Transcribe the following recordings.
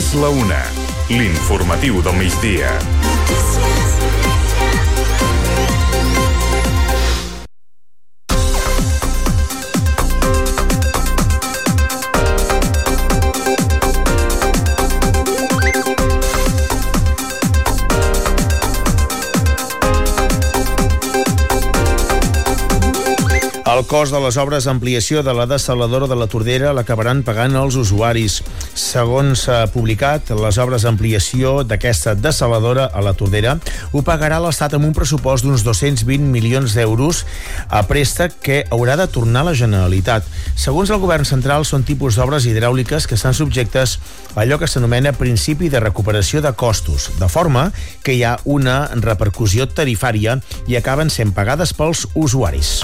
És la una. L'informatiu del migdia. El cost de les obres d'ampliació de la desaladora de la Tordera l'acabaran pagant els usuaris. Segons s'ha publicat, les obres d'ampliació d'aquesta desaladora a la Tordera ho pagarà l'Estat amb un pressupost d'uns 220 milions d'euros a préstec que haurà de tornar a la Generalitat. Segons el govern central, són tipus d'obres hidràuliques que estan subjectes a allò que s'anomena principi de recuperació de costos, de forma que hi ha una repercussió tarifària i acaben sent pagades pels usuaris.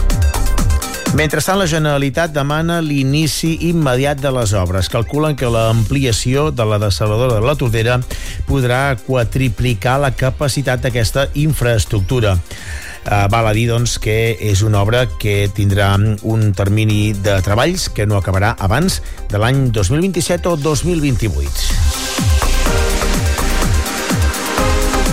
Mentrestant, la Generalitat demana l'inici immediat de les obres. Calculen que l'ampliació de la desaladora de la Tordera podrà quadriplicar la capacitat d'aquesta infraestructura. Uh, val a dir doncs, que és una obra que tindrà un termini de treballs que no acabarà abans de l'any 2027 o 2028.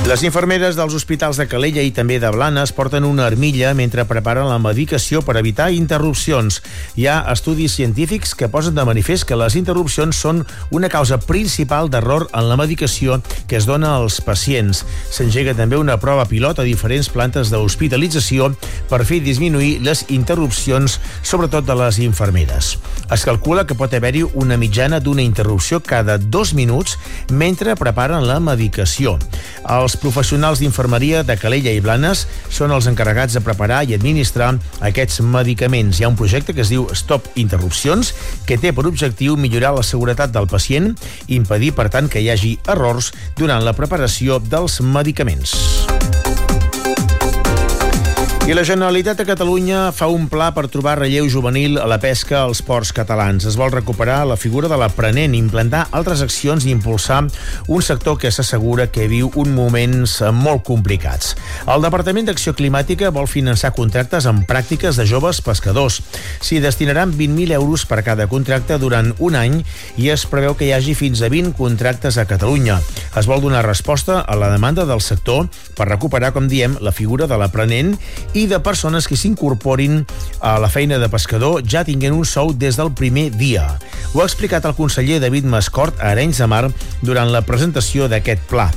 Les infermeres dels hospitals de Calella i també de Blanes porten una armilla mentre preparen la medicació per evitar interrupcions. Hi ha estudis científics que posen de manifest que les interrupcions són una causa principal d'error en la medicació que es dona als pacients. S'engega també una prova pilot a diferents plantes d'hospitalització per fer disminuir les interrupcions, sobretot de les infermeres. Es calcula que pot haver-hi una mitjana d'una interrupció cada dos minuts mentre preparen la medicació. Els els professionals d'infermeria de Calella i Blanes són els encarregats de preparar i administrar aquests medicaments. Hi ha un projecte que es diu Stop Interrupcions, que té per objectiu millorar la seguretat del pacient i impedir, per tant, que hi hagi errors durant la preparació dels medicaments. I la Generalitat de Catalunya fa un pla per trobar relleu juvenil a la pesca als ports catalans. Es vol recuperar la figura de l'aprenent, implantar altres accions i impulsar un sector que s'assegura que viu un moments molt complicats. El Departament d'Acció Climàtica vol finançar contractes amb pràctiques de joves pescadors. S'hi destinaran 20.000 euros per cada contracte durant un any i es preveu que hi hagi fins a 20 contractes a Catalunya. Es vol donar resposta a la demanda del sector per recuperar, com diem, la figura de l'aprenent i de persones que s'incorporin a la feina de pescador ja tinguent un sou des del primer dia. Ho ha explicat el conseller David Mascort a Arenys de Mar durant la presentació d'aquest pla.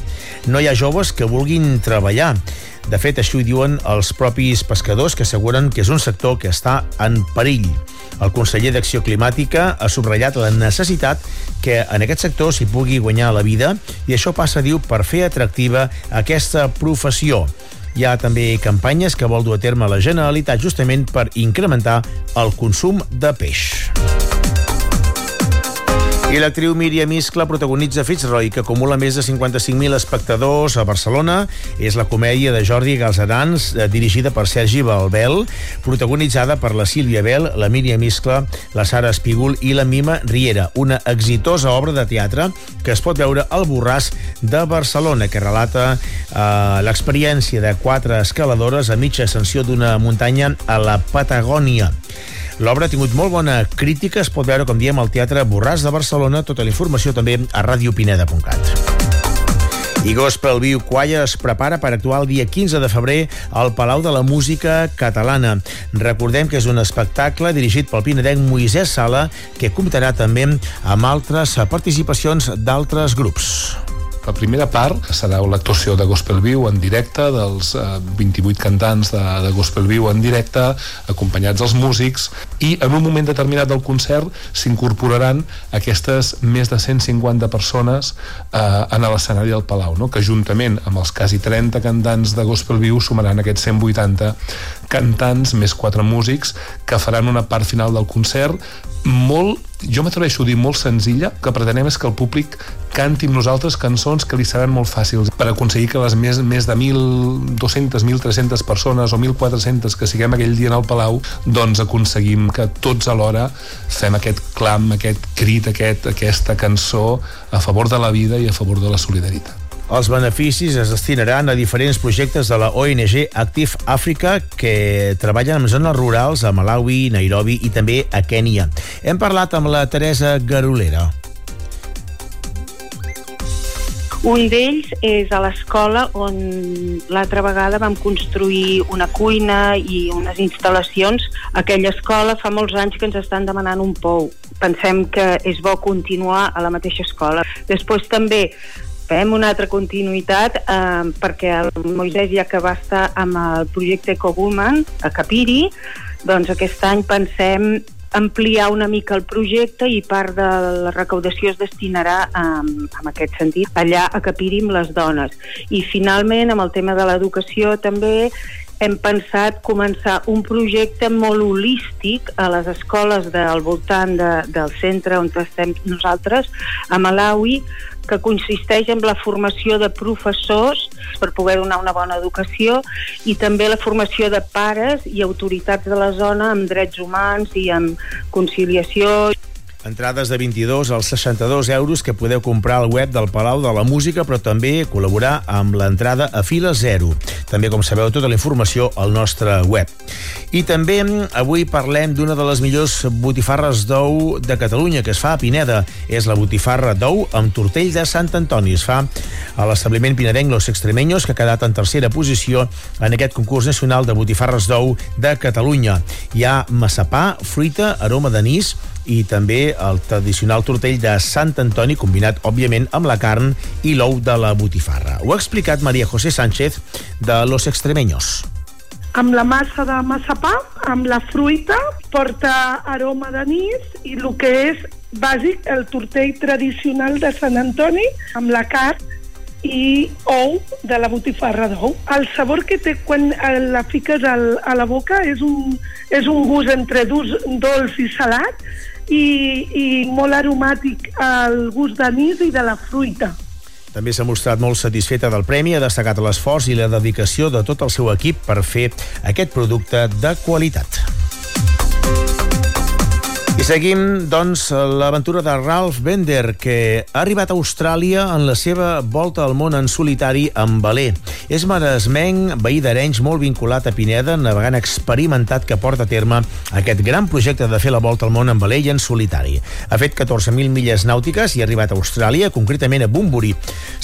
No hi ha joves que vulguin treballar. De fet, això ho diuen els propis pescadors que asseguren que és un sector que està en perill. El conseller d'Acció Climàtica ha subratllat la necessitat que en aquest sector s'hi pugui guanyar la vida i això passa, diu, per fer atractiva aquesta professió. Hi ha també campanyes que vol dur a terme la Generalitat justament per incrementar el consum de peix. I l'actriu Míriam Iscla protagonitza Fitzroy, que acumula més de 55.000 espectadors a Barcelona. És la comèdia de Jordi Galzarans, eh, dirigida per Sergi Balbel, protagonitzada per la Sílvia Bel, la Míriam Iscla, la Sara Espígol i la Mima Riera. Una exitosa obra de teatre que es pot veure al Borràs de Barcelona, que relata eh, l'experiència de quatre escaladores a mitja ascensió d'una muntanya a la Patagònia. L'obra ha tingut molt bona crítica, es pot veure, com diem, al Teatre Borràs de Barcelona. Tota la informació també a radiopineda.cat. I Gospel View Choir es prepara per actuar el dia 15 de febrer al Palau de la Música Catalana. Recordem que és un espectacle dirigit pel pinedenc Moisès Sala que comptarà també amb altres participacions d'altres grups. La primera part serà l'actuació de Gospel Viu en directe, dels eh, 28 cantants de, de Gospel Viu en directe, acompanyats dels músics, i en un moment determinat del concert s'incorporaran aquestes més de 150 persones eh, en l'escenari del Palau, no? que juntament amb els quasi 30 cantants de Gospel Viu sumaran aquests 180 cantants més quatre músics que faran una part final del concert molt, jo m'atreveixo a dir molt senzilla, que pretenem és que el públic canti amb nosaltres cançons que li seran molt fàcils per aconseguir que les més, més de 1.200, 1.300 persones o 1.400 que siguem aquell dia en el Palau, doncs aconseguim que tots alhora fem aquest clam, aquest crit, aquest, aquesta cançó a favor de la vida i a favor de la solidaritat. Els beneficis es destinaran a diferents projectes de la ONG Active Africa que treballen en zones rurals a Malawi, Nairobi i també a Kènia. Hem parlat amb la Teresa Garolera. Un d'ells és a l'escola on l'altra vegada vam construir una cuina i unes instal·lacions. Aquella escola fa molts anys que ens estan demanant un pou. Pensem que és bo continuar a la mateixa escola. Després també fem una altra continuïtat eh, perquè el Moisès ja que va estar amb el projecte Ecowoman a Capiri, doncs aquest any pensem ampliar una mica el projecte i part de la recaudació es destinarà en, en aquest sentit allà a Capiri amb les dones. I finalment, amb el tema de l'educació també hem pensat començar un projecte molt holístic a les escoles del voltant de, del centre on estem nosaltres, a Malawi, que consisteix en la formació de professors per poder donar una bona educació i també la formació de pares i autoritats de la zona amb drets humans i amb conciliació Entrades de 22 als 62 euros que podeu comprar al web del Palau de la Música, però també col·laborar amb l'entrada a fila zero. També, com sabeu, tota la informació al nostre web. I també avui parlem d'una de les millors botifarres d'ou de Catalunya, que es fa a Pineda. És la botifarra d'ou amb tortell de Sant Antoni. Es fa a l'establiment pinedenc Los Extremeños, que ha quedat en tercera posició en aquest concurs nacional de botifarres d'ou de Catalunya. Hi ha massapà, fruita, aroma d'anís, i també el tradicional tortell de Sant Antoni combinat, òbviament, amb la carn i l'ou de la botifarra. Ho ha explicat Maria José Sánchez de Los Extremeños. Amb la massa de massapà, amb la fruita, porta aroma d'anís i el que és bàsic, el tortell tradicional de Sant Antoni, amb la carn i ou de la botifarra d'ou. El sabor que té quan la fiques al, a la boca és un, és un gust entre dolç i salat i, i molt aromàtic al gust d'anís i de la fruita. També s'ha mostrat molt satisfeta del premi, ha destacat l'esforç i la dedicació de tot el seu equip per fer aquest producte de qualitat. I seguim, doncs, l'aventura de Ralph Bender, que ha arribat a Austràlia en la seva volta al món en solitari amb Valé. És maresmenc, veí d'Arenys, molt vinculat a Pineda, navegant experimentat que porta a terme aquest gran projecte de fer la volta al món amb Valé i en solitari. Ha fet 14.000 milles nàutiques i ha arribat a Austràlia, concretament a Bumburi.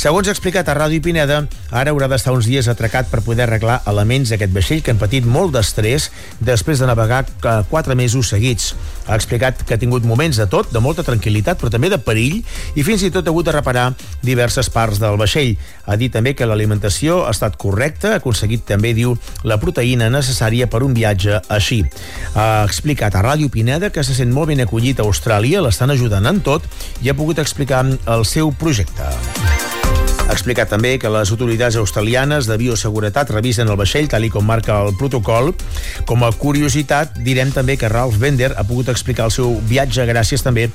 Segons ha explicat a Ràdio Pineda, ara haurà d'estar uns dies atracat per poder arreglar elements d'aquest vaixell que han patit molt d'estrès després de navegar quatre mesos seguits. Ha explicat explicat que ha tingut moments de tot, de molta tranquil·litat, però també de perill, i fins i tot ha hagut de reparar diverses parts del vaixell. Ha dit també que l'alimentació ha estat correcta, ha aconseguit també, diu, la proteïna necessària per un viatge així. Ha explicat a Ràdio Pineda que se sent molt ben acollit a Austràlia, l'estan ajudant en tot i ha pogut explicar el seu projecte. Ha explicat també que les autoritats australianes de bioseguretat revisen el vaixell tal com marca el protocol. Com a curiositat, direm també que Ralph Bender ha pogut explicar el seu viatge gràcies també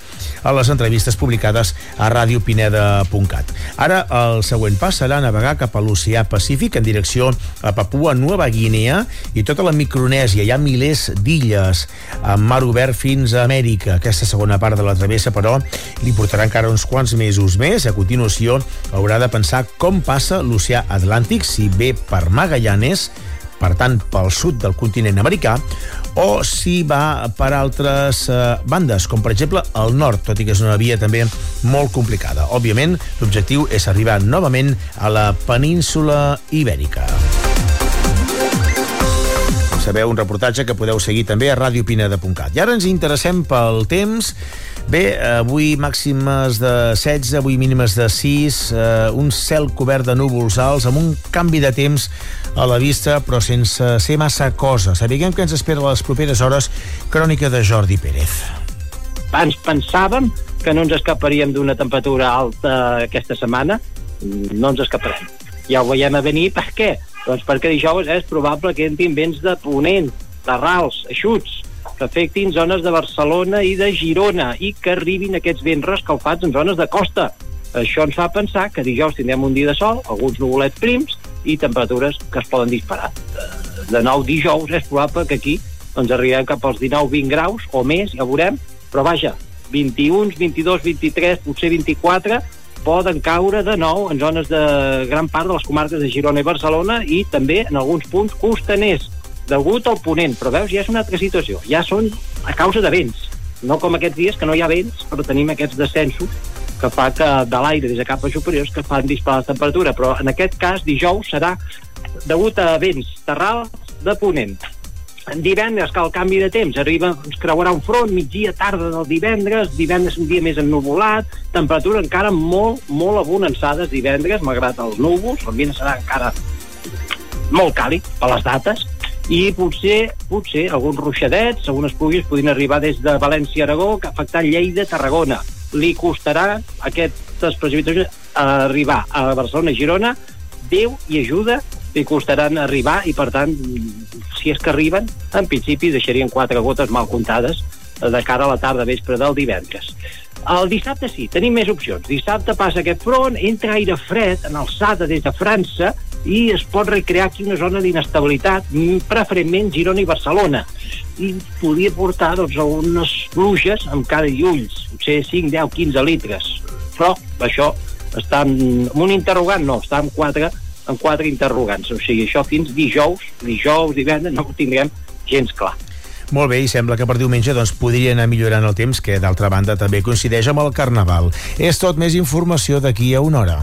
a les entrevistes publicades a radiopineda.cat. Ara el següent pas serà navegar cap a l'oceà Pacífic en direcció a Papua Nova Guinea i tota la Micronèsia. Hi ha milers d'illes amb mar obert fins a Amèrica. Aquesta segona part de la travessa, però, li portarà encara uns quants mesos més. A continuació, haurà de pensar pensar com passa l'oceà Atlàntic, si ve per Magallanes, per tant, pel sud del continent americà, o si va per altres eh, bandes, com per exemple el nord, tot i que és una via també molt complicada. Òbviament, l'objectiu és arribar novament a la península ibèrica sabeu, un reportatge que podeu seguir també a radiopineda.cat. I ara ens interessem pel temps Bé, avui màximes de 16, avui mínimes de 6, eh, un cel cobert de núvols alts, amb un canvi de temps a la vista, però sense ser massa cosa. Sabiguem que ens espera les properes hores crònica de Jordi Pérez. Abans pensàvem que no ens escaparíem d'una temperatura alta aquesta setmana, no ens escaparem. Ja ho veiem a venir, per què? Doncs perquè dijous és probable que entrin vents de ponent, de rals, eixuts, que afectin zones de Barcelona i de Girona i que arribin aquests vents rescalfats en zones de costa. Això ens fa pensar que dijous tindrem un dia de sol, alguns nuvolets prims i temperatures que es poden disparar. De nou dijous és probable que aquí doncs arribem cap als 19-20 graus o més, ja veurem, però vaja, 21, 22, 23, potser 24 poden caure de nou en zones de gran part de les comarques de Girona i Barcelona i també en alguns punts costaners degut al ponent, però veus, ja és una altra situació. Ja són a causa de vents, no com aquests dies que no hi ha vents, però tenim aquests descensos que fa que de l'aire des de capes superiors que fan disparar la temperatura, però en aquest cas dijous serà degut a vents terrals de ponent. Divendres, que el canvi de temps arriba, ens creuarà un front, migdia, tarda del divendres, divendres un dia més ennuvolat, temperatura encara molt, molt abonançades divendres, malgrat els núvols, l'ambient serà encara molt càlid per les dates, i potser, potser alguns ruixadets, algunes pluges podrien arribar des de València a Aragó, que afectar Lleida, Tarragona. Li costarà aquestes precipitacions arribar a Barcelona i Girona, Déu i ajuda li costaran arribar i, per tant, si és que arriben, en principi deixarien quatre gotes mal comptades de cara a la tarda vespre del divendres. El dissabte sí, tenim més opcions. Dissabte passa aquest front, entra aire fred en alçada des de França i es pot recrear aquí una zona d'inestabilitat, preferentment Girona i Barcelona. I podia portar doncs, unes pluges amb cada i ulls, potser 5, 10, 15 litres. Però això està en, en un interrogant, no, està en 4 amb quatre interrogants. O sigui, això fins dijous, dijous, divendres, no ho tindrem gens clar. Molt bé, i sembla que per diumenge doncs, podria anar millorant el temps, que d'altra banda també coincideix amb el Carnaval. És tot més informació d'aquí a una hora.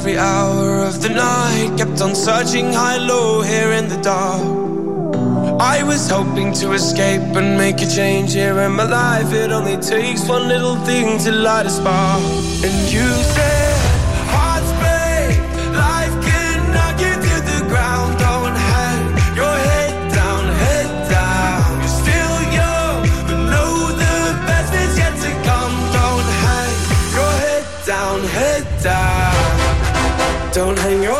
every hour of the night. Kept on searching high, low, here in the dark. I was hoping to escape and make a change here in my life. It only takes one little thing to light a spark. And you said, hearts break, life can knock you to the ground. Don't hang your head down, head down. You're still young, but know the best is yet to come. Don't hang your head down, head down. Don't hang your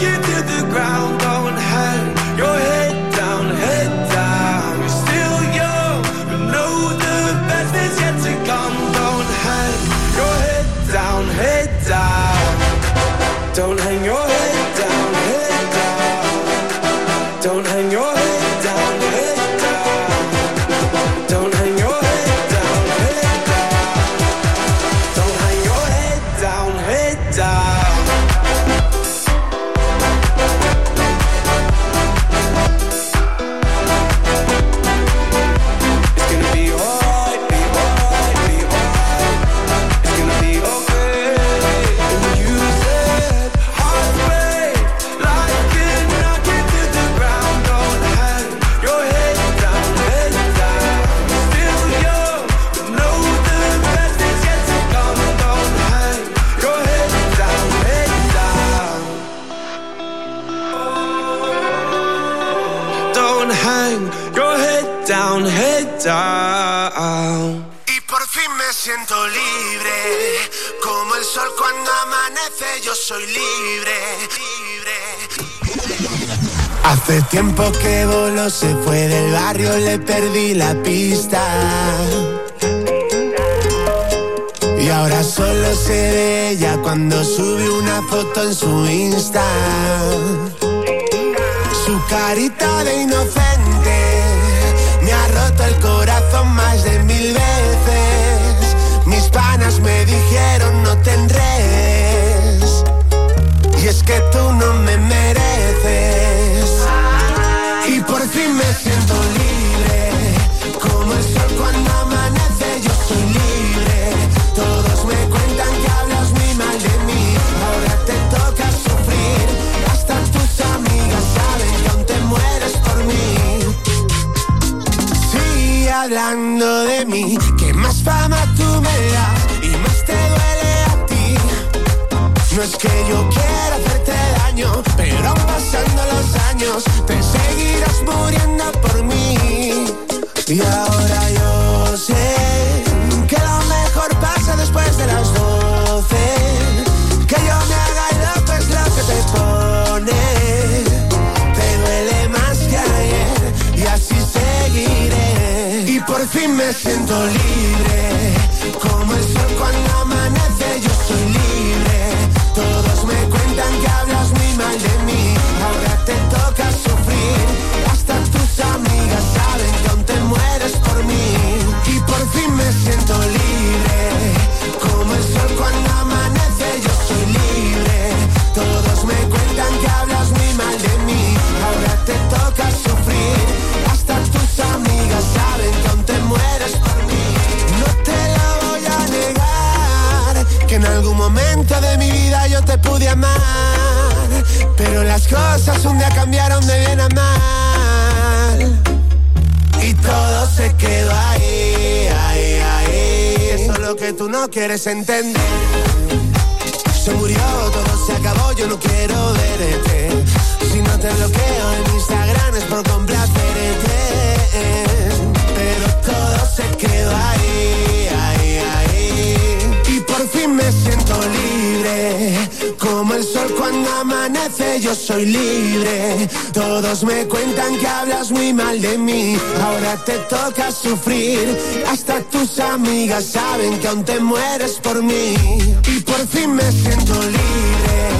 you to the ground. Down. Y por fin me siento libre, como el sol cuando amanece, yo soy libre, libre. Hace tiempo que Bolo se fue del barrio, le perdí la pista. Y ahora solo sé de ella cuando sube una foto en su Insta. Su carita de inocente roto el corazón más de mil veces. Mis panas me dijeron no tendrés. Y es que tú no que yo quiera hacerte daño, pero pasando los años, te seguirás muriendo por mí. Y ahora yo sé que lo mejor pasa después de las doce. Que yo me haga loco es lo que te pone. Te duele más que ayer y así seguiré. Y por fin me siento libre. Me siento libre. Como el sol cuando amanece, yo soy libre. Todos me cuentan que hablas muy mal de mí. Ahora te toca sufrir. Hasta tus amigas saben que aún te mueres por mí. No te lo voy a negar. Que en algún momento de mi vida yo te pude amar. Pero las cosas un día cambiaron de bien a mal. Tú no quieres entender. Se murió, todo se acabó, yo no quiero verte. Si no te bloqueo en Instagram es por complacerte. Pero todo se quedó ahí, fin me siento libre. Como el sol cuando amanece, yo soy libre. Todos me cuentan que hablas muy mal de mí. Ahora te toca sufrir. Hasta tus amigas saben que aún te mueres por mí. Y por fin me siento libre.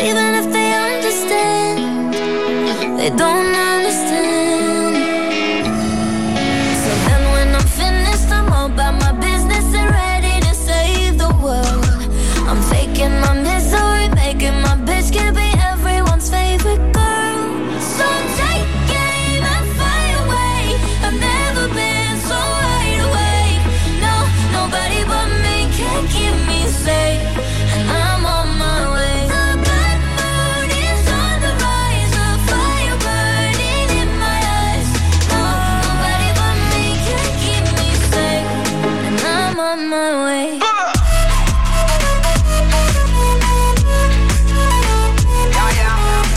Even if they understand, they don't understand.